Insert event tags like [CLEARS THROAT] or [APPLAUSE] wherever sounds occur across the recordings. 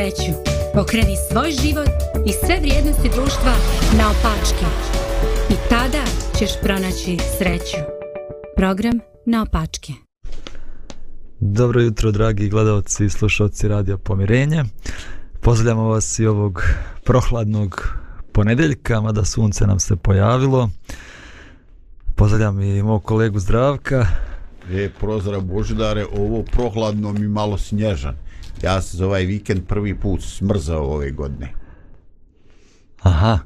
sreću. Pokreni svoj život i sve vrijednosti društva na opačke. I tada ćeš pronaći sreću. Program na opačke. Dobro jutro, dragi gledalci i slušalci Radija Pomirenje. Pozdravljamo vas i ovog prohladnog ponedeljka, mada sunce nam se pojavilo. Pozdravljam i mog kolegu Zdravka. E, prozora Božidare, ovo prohladno mi malo snježan. Ja se za ovaj vikend prvi put smrzao ove godine. Aha,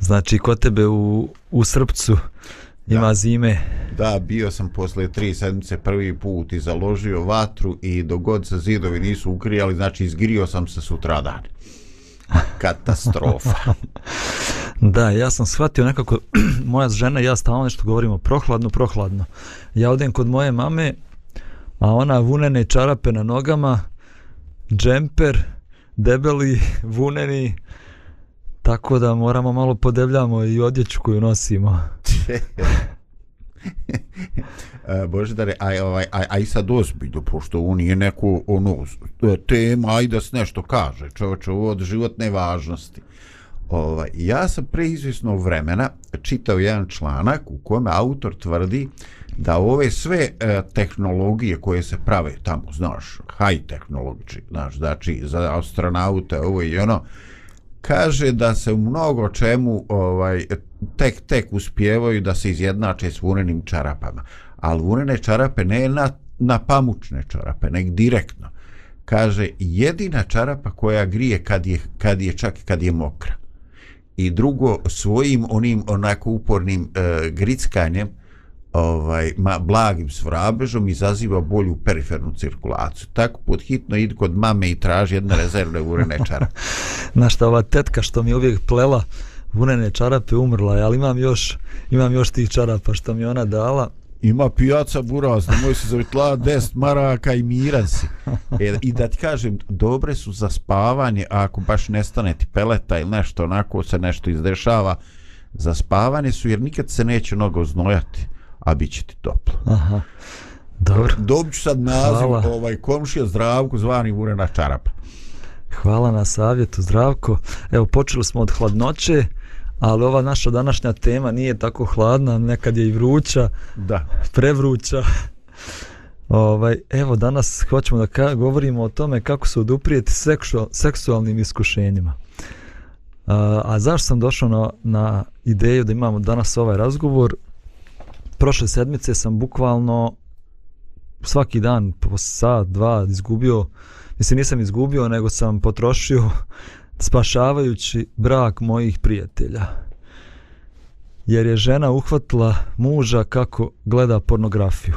znači kod tebe u, u Srpcu ima Da. zime. Da, bio sam posle tri sedmice prvi put i založio vatru i dogod se zidovi nisu ukrijali, znači izgrio sam se sutradan. Katastrofa. [LAUGHS] Da, ja sam shvatio nekako, [CLEARS THROAT] moja žena i ja stalno nešto govorimo prohladno, prohladno. Ja odem kod moje mame, a ona vunene čarape na nogama, džemper, debeli, vuneni, tako da moramo malo podebljamo i odjeću koju nosimo. [LAUGHS] E, Božidare, aj, ovaj, aj, aj sad ozbiljno, pošto ovo nije neko ono, e, tema, aj da se nešto kaže, čovječe, ovo od životne važnosti. Ovaj, ja sam pre izvjesnog vremena čitao jedan članak u kojem autor tvrdi da ove sve e, tehnologije koje se prave tamo, znaš, high technology, znaš, znači za astronaute, ovo i ono, kaže da se u mnogo čemu ovaj tek tek uspijevaju da se izjednače s vunenim čarapama. Ali vunene čarape ne na, na pamučne čarape, nek direktno. Kaže, jedina čarapa koja grije kad je, kad je čak kad je mokra. I drugo, svojim onim onako upornim e, grickanjem, ovaj, ma, blagim svrabežom izaziva bolju perifernu cirkulaciju. Tako podhitno id kod mame i traži jedne rezervne urene [LAUGHS] Na šta, ova tetka što mi uvijek plela vunene čarape umrla je, ali imam još, imam još tih čarapa što mi ona dala. Ima pijaca buraz, nemoj se zavitla 10 maraka i miran si. E, I da ti kažem, dobre su za spavanje, a ako baš nestane ti peleta ili nešto, onako se nešto izdešava, za spavanje su, jer nikad se neće mnogo znojati, a bit će ti toplo. Aha, dobro. Dobit ću sad naziv, Hvala. ovaj, komšija zdravku zvani Vurena čarapa. Hvala na savjetu, Zdravko. Evo, počeli smo od hladnoće, ali ova naša današnja tema nije tako hladna, nekad je i vruća, Da. prevruća. [LAUGHS] Ovaj, evo, danas hoćemo da ka govorimo o tome kako se oduprijeti seksual, seksualnim iskušenjima. A, a zašto sam došao na, na ideju da imamo danas ovaj razgovor? Prošle sedmice sam bukvalno svaki dan po sat, dva izgubio, mislim nisam izgubio, nego sam potrošio spašavajući brak mojih prijatelja. Jer je žena uhvatila muža kako gleda pornografiju.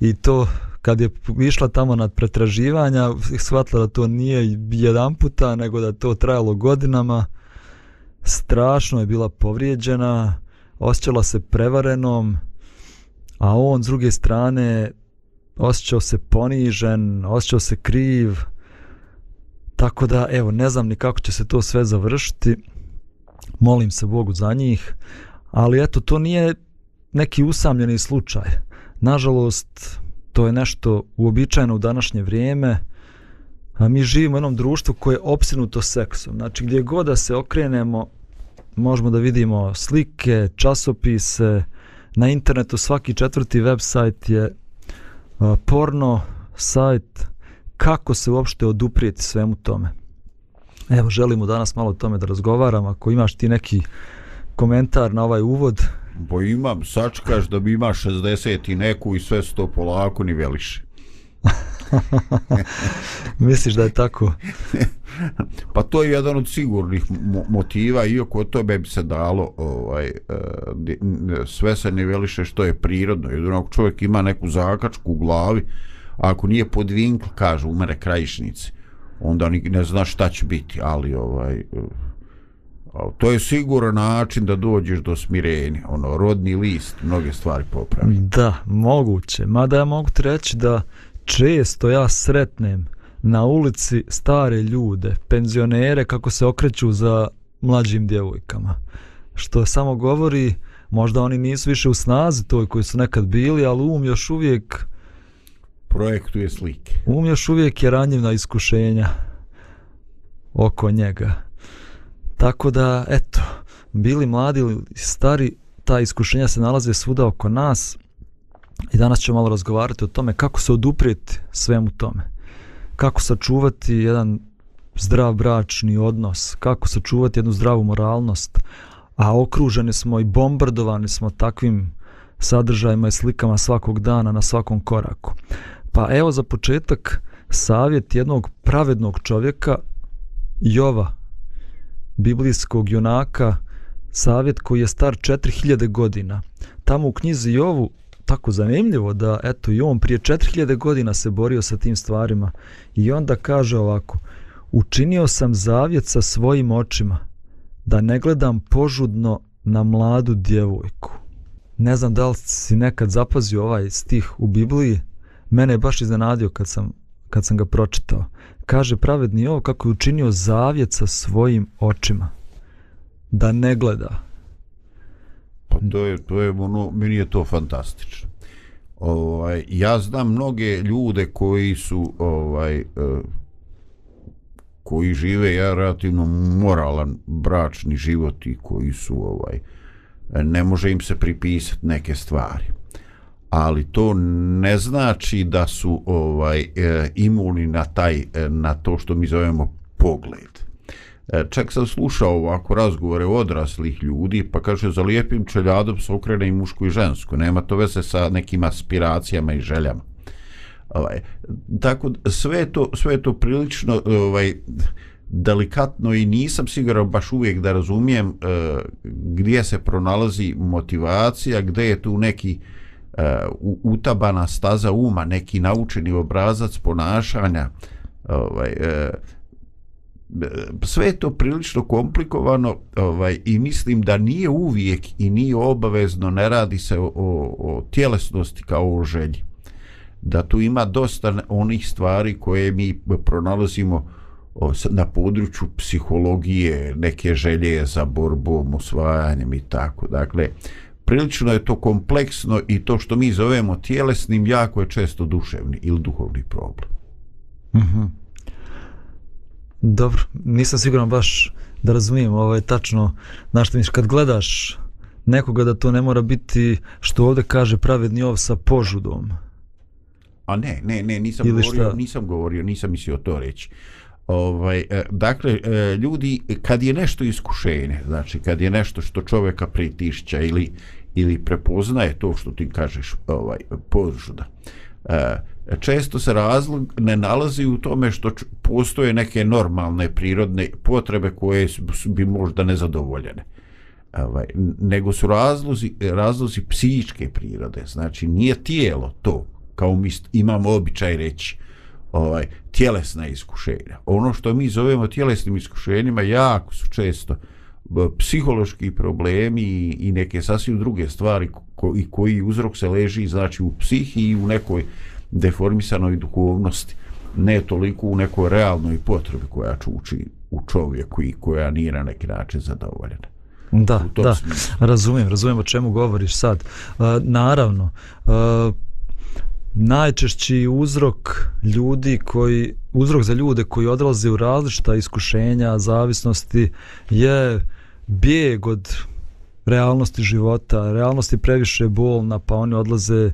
I to kad je išla tamo nad pretraživanja, shvatila da to nije jedan puta, nego da to trajalo godinama. Strašno je bila povrijeđena, osjećala se prevarenom, a on s druge strane osjećao se ponižen, osjećao se kriv. Tako da, evo, ne znam ni kako će se to sve završiti. Molim se Bogu za njih. Ali eto, to nije neki usamljeni slučaj. Nažalost, to je nešto uobičajeno u današnje vrijeme. A mi živimo u jednom društvu koje je opsinuto seksom. Znači, gdje god da se okrenemo, možemo da vidimo slike, časopise, na internetu svaki četvrti website je a, porno sajt kako se uopšte oduprijeti svemu tome. Evo, želimo danas malo o tome da razgovaram. Ako imaš ti neki komentar na ovaj uvod, Bo imam, sačkaš da bi ima 60 i neku i sve su to polako ni veliše. [LAUGHS] misliš da je tako? [LAUGHS] Pa to je jedan od sigurnih mo motiva, iako o tome bi se dalo ovaj, e, n- sve se niveliše što je prirodno. Ako čovjek ima neku zakačku u glavi, a ako nije pod vinkl, kažu, umere krajišnici, onda ni, ne zna šta će biti, ali ovaj, a to je siguran način da dođeš do smirenja. Ono, rodni list, mnoge stvari popravi. Da, moguće. Mada ja mogu ti reći da često ja sretnem na ulici stare ljude, penzionere kako se okreću za mlađim djevojkama. Što samo govori, možda oni nisu više u snazi toj koji su nekad bili, ali um još uvijek Projektuje slike. um još uvijek je ranjiv na iskušenja. oko njega. Tako da, eto, bili mladi ili stari, ta iskušenja se nalaze svuda oko nas i danas ćemo malo razgovarati o tome kako se oduprijeti svemu tome. Kako sačuvati jedan zdrav bračni odnos, kako sačuvati jednu zdravu moralnost, a okruženi smo i bombardovani smo takvim sadržajima i slikama svakog dana na svakom koraku. Pa evo za početak savjet jednog pravednog čovjeka, Jova, biblijskog junaka, savjet koji je star 4000 godina. Tamo u knjizi Jovu tako zanimljivo da eto i on prije 4000 godina se borio sa tim stvarima i onda kaže ovako učinio sam zavjet sa svojim očima da ne gledam požudno na mladu djevojku ne znam da li si nekad zapazio ovaj stih u Bibliji mene je baš iznenadio kad sam, kad sam ga pročitao. Kaže pravedni ovo kako je učinio zavjet sa svojim očima. Da ne gleda. Pa to je, to je ono, meni je to fantastično. Ovaj, ja znam mnoge ljude koji su ovaj eh, koji žive ja relativno moralan bračni život i koji su ovaj ne može im se pripisati neke stvari ali to ne znači da su ovaj e, imuni na taj e, na to što mi zovemo pogled E, čak sam slušao ovako razgovore odraslih ljudi, pa kaže za lijepim čeljadom se okrene i muško i žensko. Nema to veze sa nekim aspiracijama i željama. Ovaj, tako sve to, sve to prilično ovaj, delikatno i nisam siguran baš uvijek da razumijem uh, gdje se pronalazi motivacija, gdje je tu neki uh, utabana staza uma, neki naučeni obrazac ponašanja, ovaj, uh, sve je to prilično komplikovano ovaj i mislim da nije uvijek i nije obavezno ne radi se o, o, o tjelesnosti kao o želji. Da tu ima dosta onih stvari koje mi pronalazimo na području psihologije neke želje za borbom osvajanjem i tako. Dakle prilično je to kompleksno i to što mi zovemo tjelesnim jako je često duševni ili duhovni problem mhm mm Dobro, nisam siguran baš da razumijem ovaj tačno na što misliš kad gledaš nekoga da to ne mora biti što ovdje kaže pravedni ov sa požudom. A ne, ne, ne, nisam Ili govorio, šta? nisam govorio, nisam mislio to reći. Ovaj, e, dakle, e, ljudi, kad je nešto iskušenje, znači kad je nešto što čovjeka pritišća ili, ili prepoznaje to što ti kažeš ovaj, požuda, e, često se razlog ne nalazi u tome što postoje neke normalne prirodne potrebe koje su bi možda nezadovoljene. Ovaj, nego su razlozi, razlozi psihičke prirode znači nije tijelo to kao mi imamo običaj reći ovaj, tjelesna iskušenja ono što mi zovemo tjelesnim iskušenjima jako su često psihološki problemi i, neke sasvim druge stvari ko, i koji uzrok se leži znači u psihi i u nekoj deformisanoj duhovnosti, ne toliko u nekoj realnoj potrebi koja čuči u čovjeku i koja nije na neki način zadovoljena. Da, da, smislu. razumijem, razumijem o čemu govoriš sad. Uh, naravno, uh, najčešći uzrok ljudi koji, uzrok za ljude koji odlaze u različita iskušenja, zavisnosti, je bijeg od realnosti života. Realnost je previše bolna, pa oni odlaze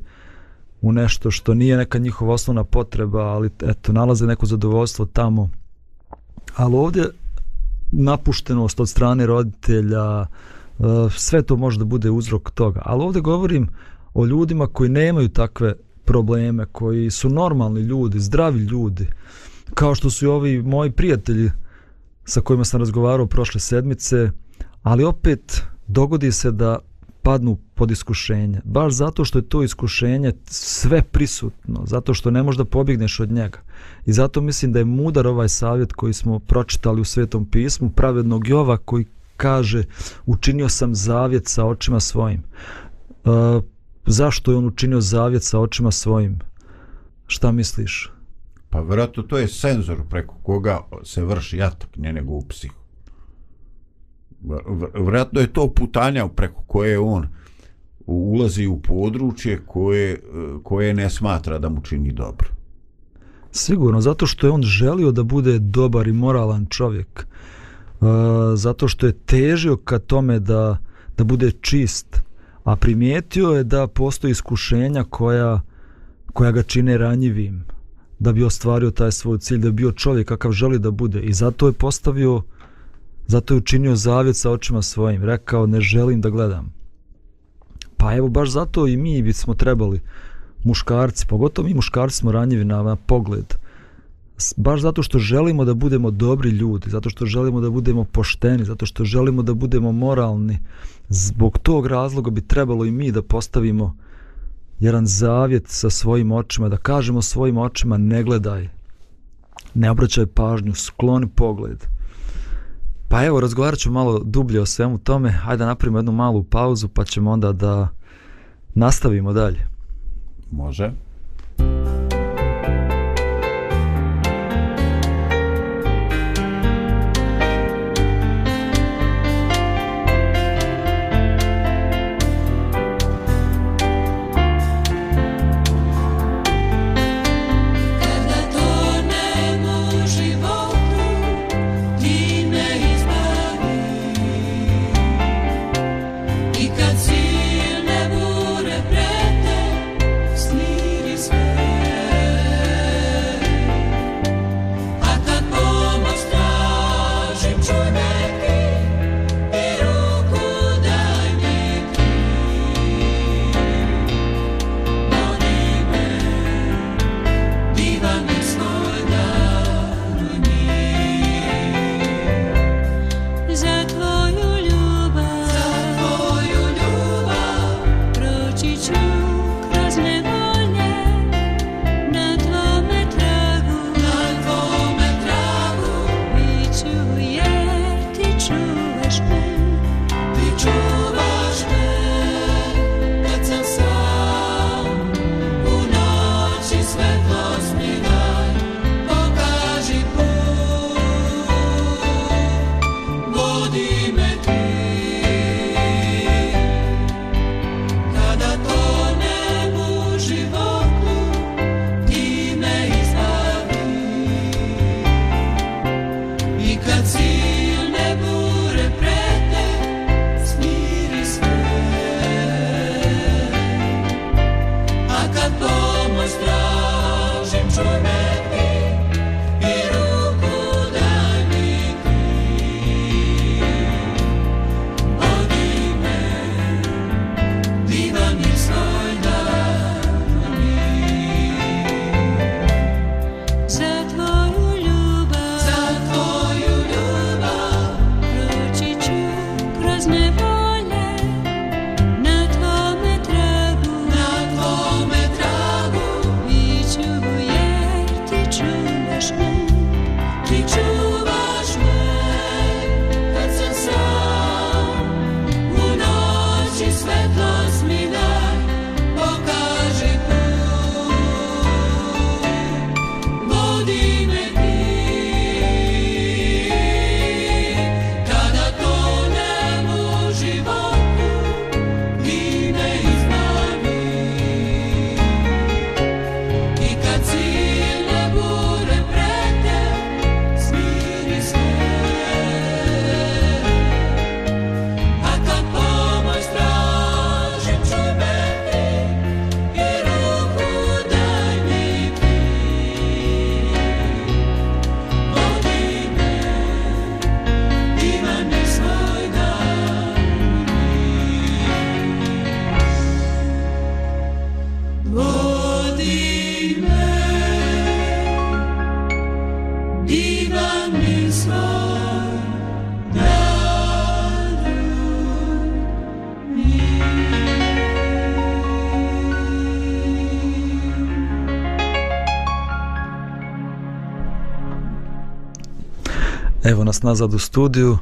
u nešto što nije neka njihova osnovna potreba, ali eto, nalaze neko zadovoljstvo tamo. Ali ovdje napuštenost od strane roditelja, e, sve to može da bude uzrok toga. Ali ovdje govorim o ljudima koji nemaju takve probleme, koji su normalni ljudi, zdravi ljudi, kao što su i ovi moji prijatelji sa kojima sam razgovarao prošle sedmice, ali opet dogodi se da padnu pod iskušenje. Baš zato što je to iskušenje sve prisutno, zato što ne možeš da pobjegneš od njega. I zato mislim da je mudar ovaj savjet koji smo pročitali u Svetom pismu, pravednog Jova koji kaže učinio sam zavjet sa očima svojim. Uh, zašto je on učinio zavjet sa očima svojim? Šta misliš? Pa vjerojatno to je senzor preko koga se vrši atak, ne nego u psihu vjerojatno je to putanja preko koje on ulazi u područje koje, koje ne smatra da mu čini dobro. Sigurno, zato što je on želio da bude dobar i moralan čovjek. Uh, zato što je težio ka tome da, da bude čist. A primijetio je da postoji iskušenja koja, koja ga čine ranjivim. Da bi ostvario taj svoj cilj, da bi bio čovjek kakav želi da bude. I zato je postavio, zato je učinio zavjet sa očima svojim. Rekao, ne želim da gledam. Pa evo, baš zato i mi bismo trebali muškarci, pogotovo mi muškarci smo ranjivi na, na pogled. Baš zato što želimo da budemo dobri ljudi, zato što želimo da budemo pošteni, zato što želimo da budemo moralni. Zbog tog razloga bi trebalo i mi da postavimo jedan zavjet sa svojim očima, da kažemo svojim očima ne gledaj, ne obraćaj pažnju, skloni pogled. Pa evo, razgovarat ću malo dublje o svemu tome. Hajde da napravimo jednu malu pauzu pa ćemo onda da nastavimo dalje. Može. Nas nazad u studiju.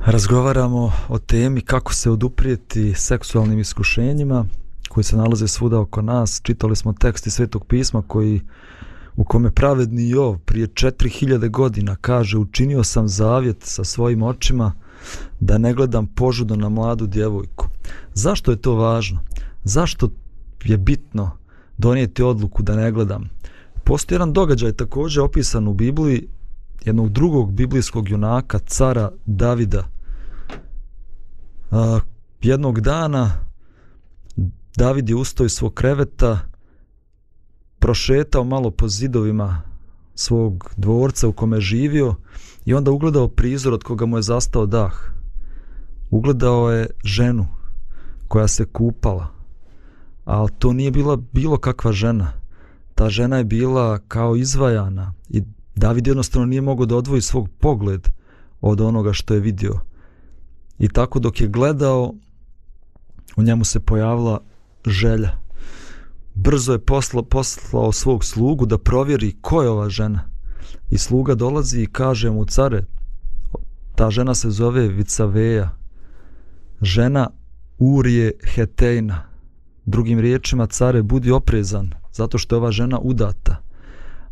Razgovaramo o temi kako se oduprijeti seksualnim iskušenjima koji se nalaze svuda oko nas. Čitali smo tekst iz Svetog pisma koji u kome pravedni Jov prije 4000 godina kaže učinio sam zavjet sa svojim očima da ne gledam požudo na mladu djevojku. Zašto je to važno? Zašto je bitno donijeti odluku da ne gledam? Postoji jedan događaj također opisan u Bibliji jednog drugog biblijskog junaka, cara Davida. A, jednog dana David je ustao iz svog kreveta, prošetao malo po zidovima svog dvorca u kome je živio i onda ugledao prizor od koga mu je zastao dah. Ugledao je ženu koja se kupala, ali to nije bila bilo kakva žena. Ta žena je bila kao izvajana i David jednostavno nije mogao da odvoji svog pogled od onoga što je vidio. I tako dok je gledao, u njemu se pojavila želja. Brzo je posla, poslao svog slugu da provjeri ko je ova žena. I sluga dolazi i kaže mu, care, ta žena se zove Vicaveja, žena Urije Hetejna. Drugim riječima, care, budi oprezan, zato što je ova žena udata.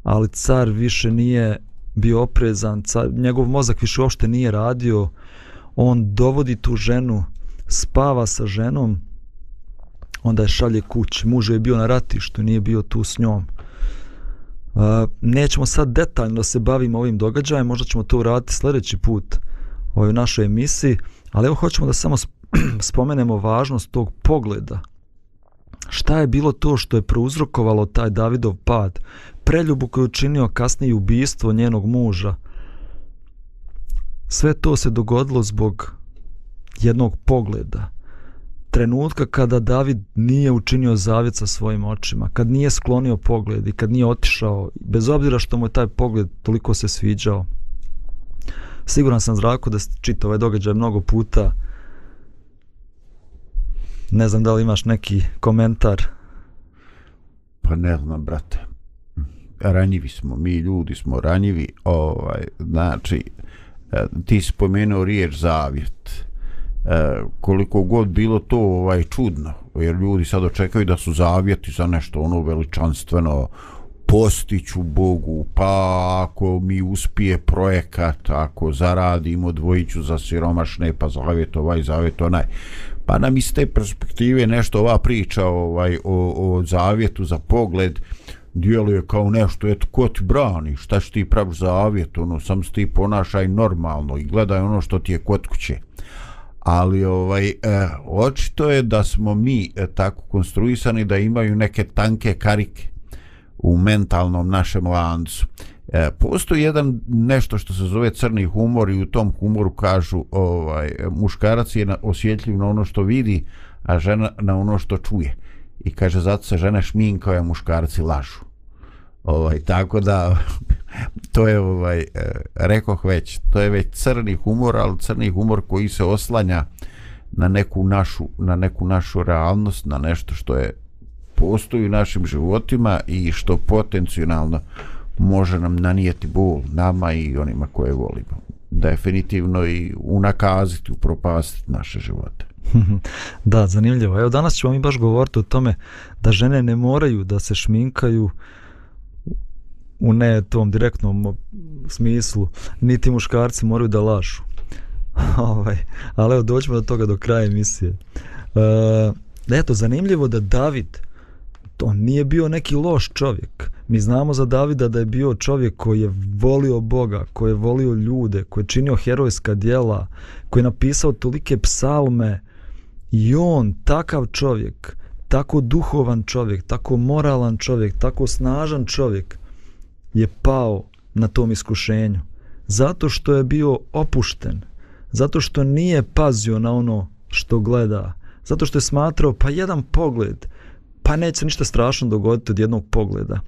Ali car više nije bio oprezan, car, njegov mozak više uopšte nije radio, on dovodi tu ženu, spava sa ženom, onda je šalje kući. Muž je bio na ratištu, nije bio tu s njom. Uh, nećemo sad detaljno da se bavimo ovim događajem, možda ćemo to uraditi sljedeći put u našoj emisiji, ali evo hoćemo da samo [CLEARS THROAT] spomenemo važnost tog pogleda. Šta je bilo to što je prouzrokovalo taj Davidov pad? Preljubu koju učinio kasnije ubijstvo njenog muža. Sve to se dogodilo zbog jednog pogleda trenutka kada David nije učinio zavjet sa svojim očima, kad nije sklonio pogled i kad nije otišao, bez obzira što mu je taj pogled toliko se sviđao. Siguran sam zrako da ste čitao ovaj događaj mnogo puta. Ne znam da li imaš neki komentar. Pa ne znam, brate. Ranjivi smo, mi ljudi smo ranjivi. Ovaj, znači, e, ti si spomenuo riječ zavjet e, koliko god bilo to ovaj čudno jer ljudi sad očekaju da su zavjeti za nešto ono veličanstveno postiću Bogu pa ako mi uspije projekat ako zaradimo dvojiću za siromašne pa zavjet ovaj zavjet onaj pa nam iz te perspektive nešto ova priča ovaj o, o zavjetu za pogled djeluje kao nešto, eto, ko ti brani, šta što ti praviš avjet, ono, sam ti ponašaj normalno i gledaj ono što ti je kod kuće ali ovaj e, očito je da smo mi e, tako konstruisani da imaju neke tanke karike u mentalnom našem lancu. E, postoji jedan nešto što se zove crni humor i u tom humoru kažu ovaj muškarac je osjetljiv na ono što vidi, a žena na ono što čuje. I kaže zato se žene šminkaju, a muškarci lažu. Ovaj tako da [LAUGHS] to je ovaj e, rekoh već to je već crni humor al crni humor koji se oslanja na neku našu na neku našu realnost na nešto što je postoji u našim životima i što potencijalno može nam nanijeti bol nama i onima koje volimo definitivno i unakaziti upropastiti naše živote [LAUGHS] da, zanimljivo. Evo danas ćemo mi baš govoriti o tome da žene ne moraju da se šminkaju u ne tom direktnom smislu, niti muškarci moraju da lažu. [LAUGHS] ovaj, ali evo doćemo do toga do kraja emisije. E, eto, zanimljivo da David, to nije bio neki loš čovjek. Mi znamo za Davida da je bio čovjek koji je volio Boga, koji je volio ljude, koji je činio herojska dijela, koji je napisao tolike psalme. I on, takav čovjek, tako duhovan čovjek, tako moralan čovjek, tako snažan čovjek, je pao na tom iskušenju. Zato što je bio opušten zato što nije pazio na ono što gleda zato što je smatrao pa jedan pogled pa neće se ništa strašno dogoditi od jednog pogleda.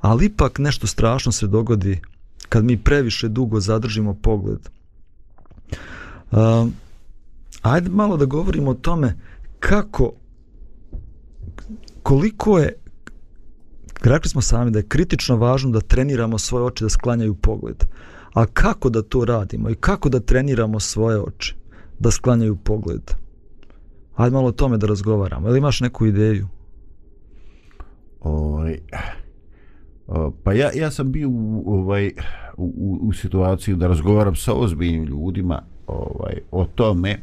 Ali ipak nešto strašno se dogodi kad mi previše dugo zadržimo pogled. Um, ajde malo da govorimo o tome kako koliko je Rekli smo sami da je kritično važno da treniramo svoje oči da sklanjaju pogled. A kako da to radimo i kako da treniramo svoje oči da sklanjaju pogled? Ajde malo o tome da razgovaramo. Ili imaš neku ideju? Ovaj, pa ja, ja sam bio u, ovaj, u, u situaciji da razgovaram sa ozbiljnim ljudima ovaj, o tome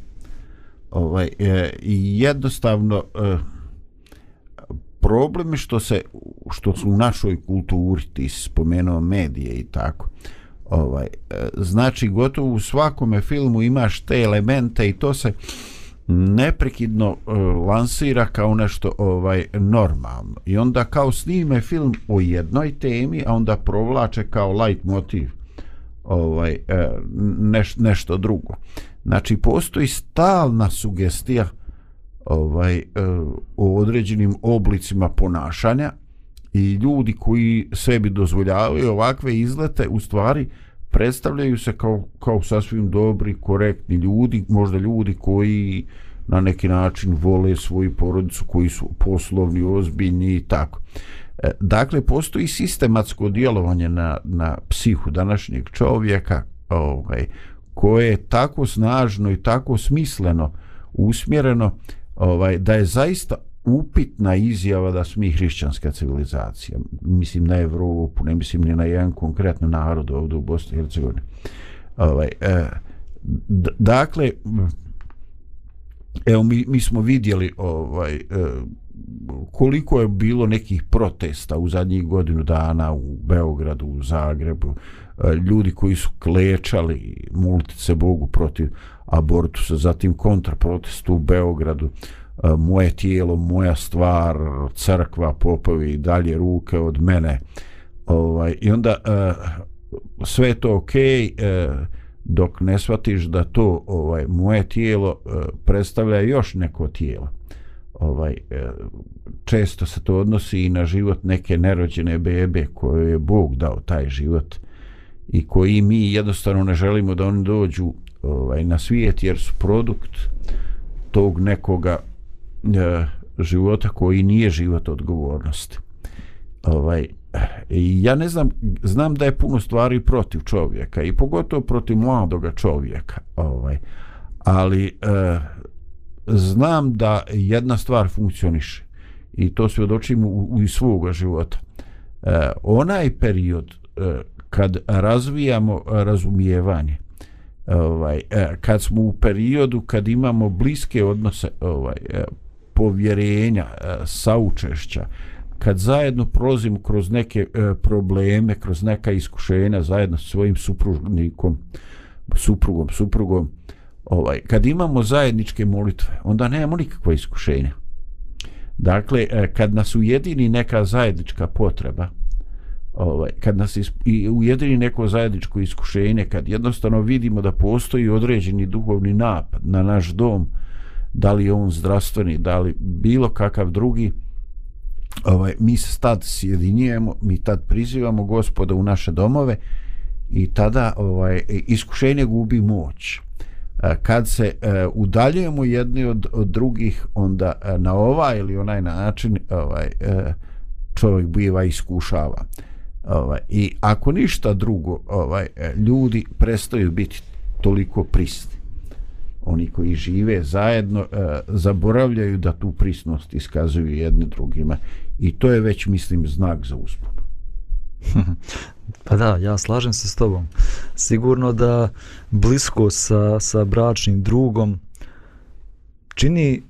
ovaj, e, jednostavno e, problem je što se što su u našoj kulturi ti si spomenuo medije i tako ovaj e, znači gotovo u svakome filmu imaš te elemente i to se neprekidno e, lansira kao nešto ovaj normalno. I onda kao snime film o jednoj temi a onda provlače kao light motiv ovaj e, neš, nešto drugo znači postoji stalna sugestija ovaj e, o određenim oblicima ponašanja i ljudi koji sebi dozvoljavaju ovakve izlete u stvari predstavljaju se kao, kao sasvim dobri, korektni ljudi, možda ljudi koji na neki način vole svoju porodicu, koji su poslovni, ozbiljni i tako. E, dakle, postoji sistematsko djelovanje na, na psihu današnjeg čovjeka ovaj, koje je tako snažno i tako smisleno usmjereno ovaj, da je zaista upitna izjava da smo mi hrišćanska civilizacija. Mislim na Evropu, ne mislim ni na jedan konkretno narod ovdje u Bosni i Hercegovini. Ovaj, e, dakle, evo mi, mi smo vidjeli ovaj, e, koliko je bilo nekih protesta u zadnjih godinu dana u Beogradu, u Zagrebu, E, ljudi koji su klečali multice Bogu protiv abortusa, zatim kontraprotest u Beogradu, e, moje tijelo, moja stvar, crkva, popovi i dalje ruke od mene. Ovaj, I onda e, sve je to okej, okay, dok ne shvatiš da to ovaj moje tijelo predstavlja još neko tijelo. Ovaj često se to odnosi i na život neke nerođene bebe koju je Bog dao taj život i koji mi jednostavno ne želimo da oni dođu ovaj na svijet jer su produkt tog nekoga e, života koji nije život odgovornosti. Ovaj ja ne znam znam da je puno stvari protiv čovjeka i pogotovo protiv mladoga čovjeka ovaj ali e, znam da jedna stvar funkcioniše i to svjedočim u, u svoga života. E, onaj period e, kad razvijamo razumijevanje, ovaj, e, kad smo u periodu kad imamo bliske odnose ovaj, e, povjerenja, e, saučešća, kad zajedno prolazimo kroz neke probleme, kroz neka iskušenja zajedno sa svojim supružnikom, suprugom, suprugom, ovaj, kad imamo zajedničke molitve, onda nemamo nikakva iskušenja. Dakle, kad nas ujedini neka zajednička potreba, ovaj, kad nas i ujedini neko zajedničko iskušenje, kad jednostavno vidimo da postoji određeni duhovni napad na naš dom, da li je on zdravstveni, da li bilo kakav drugi, ovaj, mi se tad sjedinjujemo, mi tad prizivamo gospoda u naše domove i tada ovaj, iskušenje gubi moć. E, kad se e, udaljujemo jedni od, od drugih onda e, na ovaj ili onaj način ovaj čovjek biva iskušava ovaj i ako ništa drugo ovaj e, ljudi prestaju biti toliko prisni oni koji žive zajedno e, zaboravljaju da tu prisnost iskazuju jedni drugima i to je već mislim znak za uspon [LAUGHS] Pa da, ja slažem se s tobom. Sigurno da blisko sa, sa bračnim drugom čini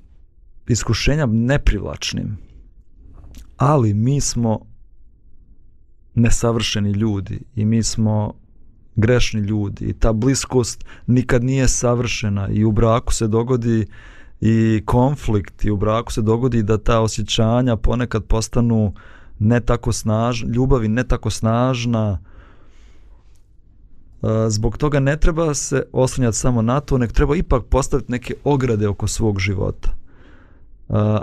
iskušenja neprivlačnim. Ali mi smo nesavršeni ljudi i mi smo grešni ljudi i ta bliskost nikad nije savršena i u braku se dogodi i konflikt i u braku se dogodi da ta osjećanja ponekad postanu ne tako snažna, ljubavi ne tako snažna. E, zbog toga ne treba se oslanjati samo na to, nek treba ipak postaviti neke ograde oko svog života. E,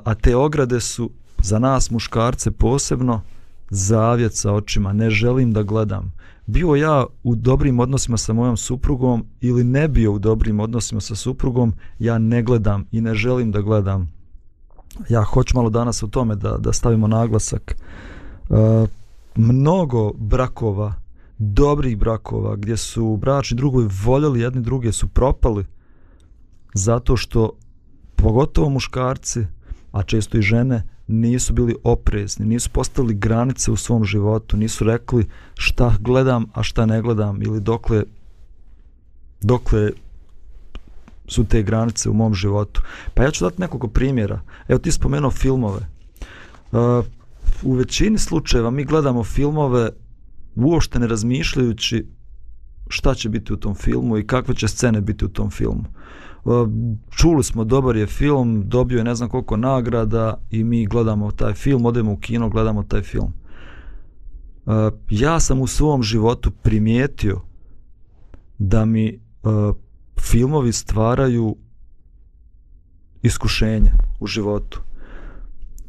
a te ograde su za nas muškarce posebno zavjet sa očima. Ne želim da gledam. Bio ja u dobrim odnosima sa mojom suprugom ili ne bio u dobrim odnosima sa suprugom, ja ne gledam i ne želim da gledam. Ja hoću malo danas o tome da, da stavimo naglasak. E, mnogo brakova, dobrih brakova, gdje su bračni drugovi voljeli jedni druge, su propali zato što pogotovo muškarci, a često i žene, nisu bili oprezni, nisu postavili granice u svom životu, nisu rekli šta gledam, a šta ne gledam ili dokle dokle su te granice u mom životu. Pa ja ću dati nekoliko primjera. Evo ti spomenuo filmove Uh, u većini slučajeva mi gledamo filmove uopšte ne razmišljajući šta će biti u tom filmu i kakve će scene biti u tom filmu. Čuli smo dobar je film, dobio je ne znam koliko nagrada i mi gledamo taj film, odemo u kino, gledamo taj film. E, ja sam u svom životu primijetio da mi e, filmovi stvaraju iskušenja u životu.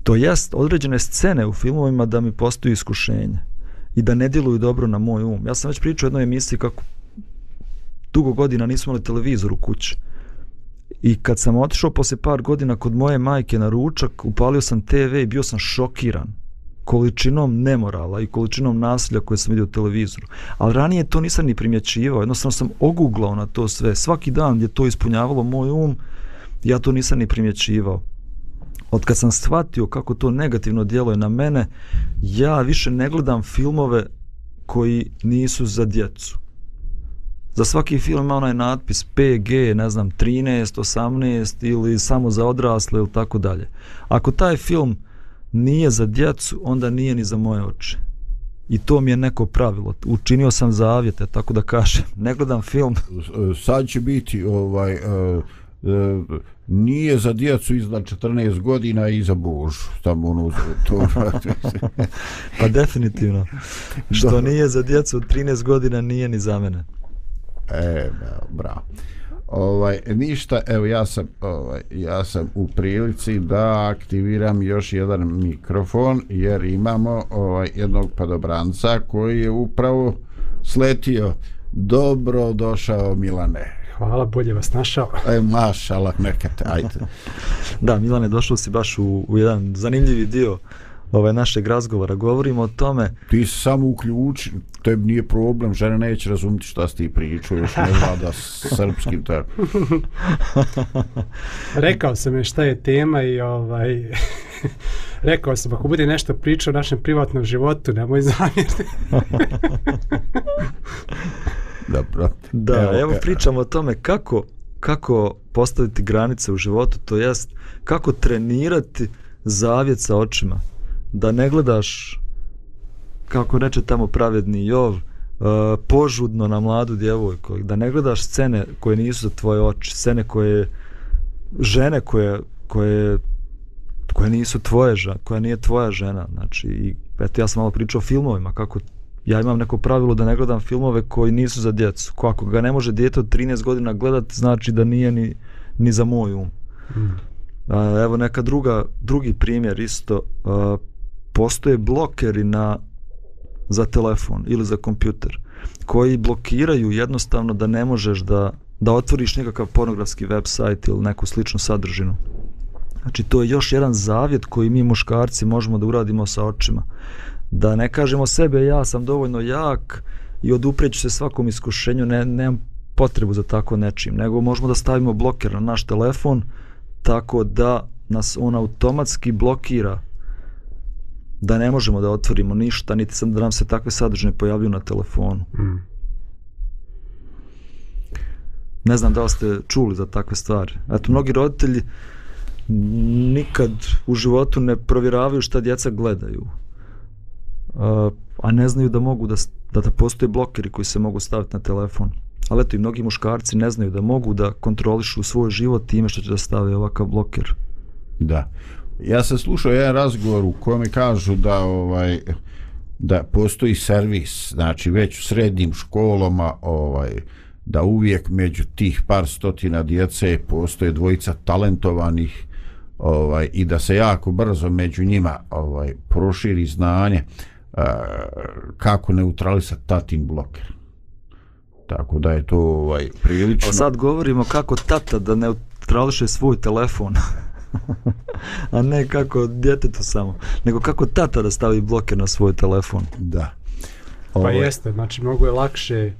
To jest određene scene u filmovima da mi postoji iskušenje i da ne djeluju dobro na moj um. Ja sam već pričao u jednoj emisiji kako dugo godina nismo imali televizor u kući. I kad sam otišao posle par godina kod moje majke na ručak, upalio sam TV i bio sam šokiran količinom nemorala i količinom nasilja koje sam vidio u televizoru. Ali ranije to nisam ni primjećivao, jednostavno sam oguglao na to sve. Svaki dan je to ispunjavalo moj um, ja to nisam ni primjećivao. Od kad sam shvatio kako to negativno djeluje na mene, ja više ne gledam filmove koji nisu za djecu. Za svaki film ima onaj natpis PG, ne znam, 13, 18 ili samo za odrasle ili tako dalje. Ako taj film nije za djecu, onda nije ni za moje oči. I to mi je neko pravilo. Učinio sam zavjete, tako da kažem. [LAUGHS] Ne gledam film. Sad će biti ovaj... Uh, uh, nije za djecu iznad 14 godina i za Božu. Tamo ono, [LAUGHS] to... pa definitivno. Što nije za djecu od 13 godina, nije ni za mene. E, bravo. Ovaj ništa, evo ja sam ovaj ja sam u prilici da aktiviram još jedan mikrofon jer imamo ovaj jednog padobranca koji je upravo sletio. Dobro došao Milane. Hvala, bolje vas našao. E, mašala, nekate, ajde. da, Milane, došao si baš u, u jedan zanimljivi dio ovaj našeg razgovora. Govorimo o tome... Ti se samo uključi, tebi nije problem, žena neće razumiti šta si ti pričao, još ne vlada srpskim tako. [LAUGHS] Rekao sam je šta je tema i ovaj... [LAUGHS] Rekao sam, ako bude nešto pričao o našem privatnom životu, nemoj zamjeriti. [LAUGHS] Dobro. Da, evo, evo pričamo o tome kako kako postaviti granice u životu, to jest kako trenirati zavjet sa očima. Da ne gledaš, kako reče tamo pravedni Jov, uh, požudno na mladu djevojku. Da ne gledaš scene koje nisu za tvoje oči, scene koje žene koje, koje koje nisu tvoje žena, koja nije tvoja žena. Znači, i, eto, ja sam malo pričao o filmovima, kako ja imam neko pravilo da ne gledam filmove koji nisu za djecu. Ko ako ga ne može dijete od 13 godina gledat, znači da nije ni, ni za moj um. Mm. A, evo neka druga, drugi primjer isto. A, postoje blokeri na, za telefon ili za kompjuter koji blokiraju jednostavno da ne možeš da, da otvoriš nekakav pornografski website ili neku sličnu sadržinu. Znači to je još jedan zavjet koji mi muškarci možemo da uradimo sa očima da ne kažemo sebe ja sam dovoljno jak i odupreću se svakom iskušenju, ne, nemam potrebu za tako nečim, nego možemo da stavimo bloker na naš telefon tako da nas on automatski blokira da ne možemo da otvorimo ništa, niti sam da nam se takve sadržine pojavljuju na telefonu. Mm. Ne znam da li ste čuli za takve stvari. Eto, mnogi roditelji nikad u životu ne provjeravaju šta djeca gledaju a ne znaju da mogu da, da, da postoje blokeri koji se mogu staviti na telefon. Ali eto i mnogi muškarci ne znaju da mogu da kontrolišu svoj život time što će da stave ovakav bloker. Da. Ja sam slušao jedan razgovor u kojem kažu da ovaj da postoji servis, znači već u srednjim školama ovaj da uvijek među tih par stotina djece postoje dvojica talentovanih ovaj i da se jako brzo među njima ovaj proširi znanje eh, kako neutralisati tatin bloker. Tako da je to ovaj prilično. A sad govorimo kako tata da neutrališe svoj telefon. [LAUGHS] [LAUGHS] A ne kako djetetu samo, nego kako tata da stavi bloker na svoj telefon. Da. Pa ovaj. jeste, znači mnogo je lakše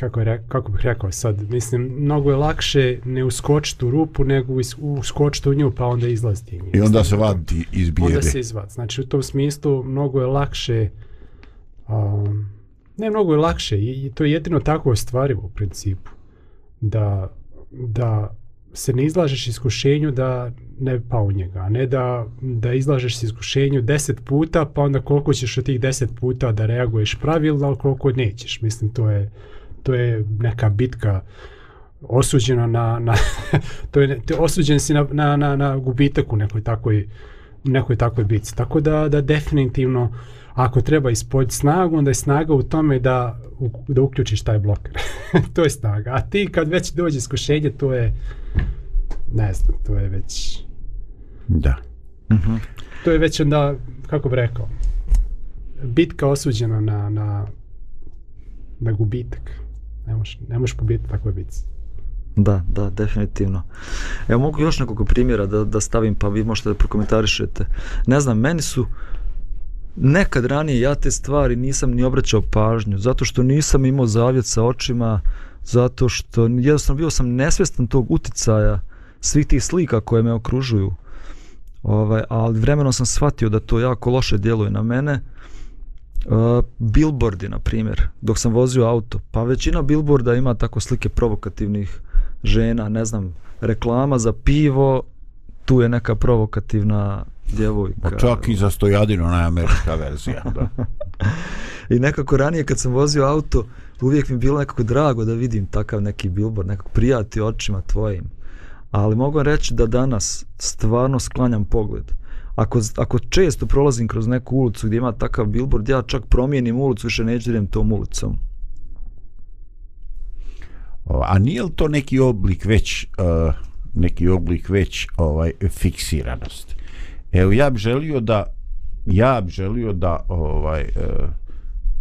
kako, je, kako bih rekao sad, mislim, mnogo je lakše ne uskočiti u rupu, nego uskočiti u nju, pa onda izlaziti. I onda se vadi iz bijede. Onda se izvadi. Znači, u tom smislu, mnogo je lakše, um, ne, mnogo je lakše, i, i to je jedino tako ostvarivo u principu, da, da se ne izlažeš iskušenju da ne bi pao u njega, a ne da, da izlažeš se iskušenju 10 puta, pa onda koliko ćeš od tih 10 puta da reaguješ pravilno, ali koliko nećeš. Mislim, to je, to je neka bitka osuđena na, na [LAUGHS] to je, te osuđen si na, na, na, na gubitak u nekoj takoj, nekoj takoj bitci. Tako da, da definitivno ako treba ispod snagu, onda je snaga u tome da, u- da uključiš taj bloker. [LAUGHS] to je snaga. A ti kad već dođe iskušenje, to je ne znam, to je već Da. to je već onda, kako bi rekao, bitka osuđena na, na, na gubitak. Ne možeš, ne možeš pobiti takve bitci. Da, da, definitivno. Evo mogu još nekoliko primjera da, da stavim pa vi možete da prokomentarišete. Ne znam, meni su nekad ranije ja te stvari nisam ni obraćao pažnju, zato što nisam imao zavjet sa očima, zato što jednostavno bio sam nesvjestan tog uticaja svih tih slika koje me okružuju. Ovaj, ali vremenom sam shvatio da to jako loše djeluje na mene. Uh, billboardi, na primjer, dok sam vozio auto. Pa većina billboarda ima tako slike provokativnih žena, ne znam, reklama za pivo, tu je neka provokativna djevojka. Pa čak i za stojadinu na američka verzija. Da. [LAUGHS] I nekako ranije kad sam vozio auto, uvijek mi bilo nekako drago da vidim takav neki billboard, nekako prijati očima tvojim. Ali mogu reći da danas stvarno sklanjam pogled. Ako, ako često prolazim kroz neku ulicu gdje ima takav billboard, ja čak promijenim ulicu, više neću idem tom ulicom. A nije li to neki oblik već uh, neki oblik već ovaj fiksiranosti? Evo ja bih želio da ja bih želio da ovaj uh,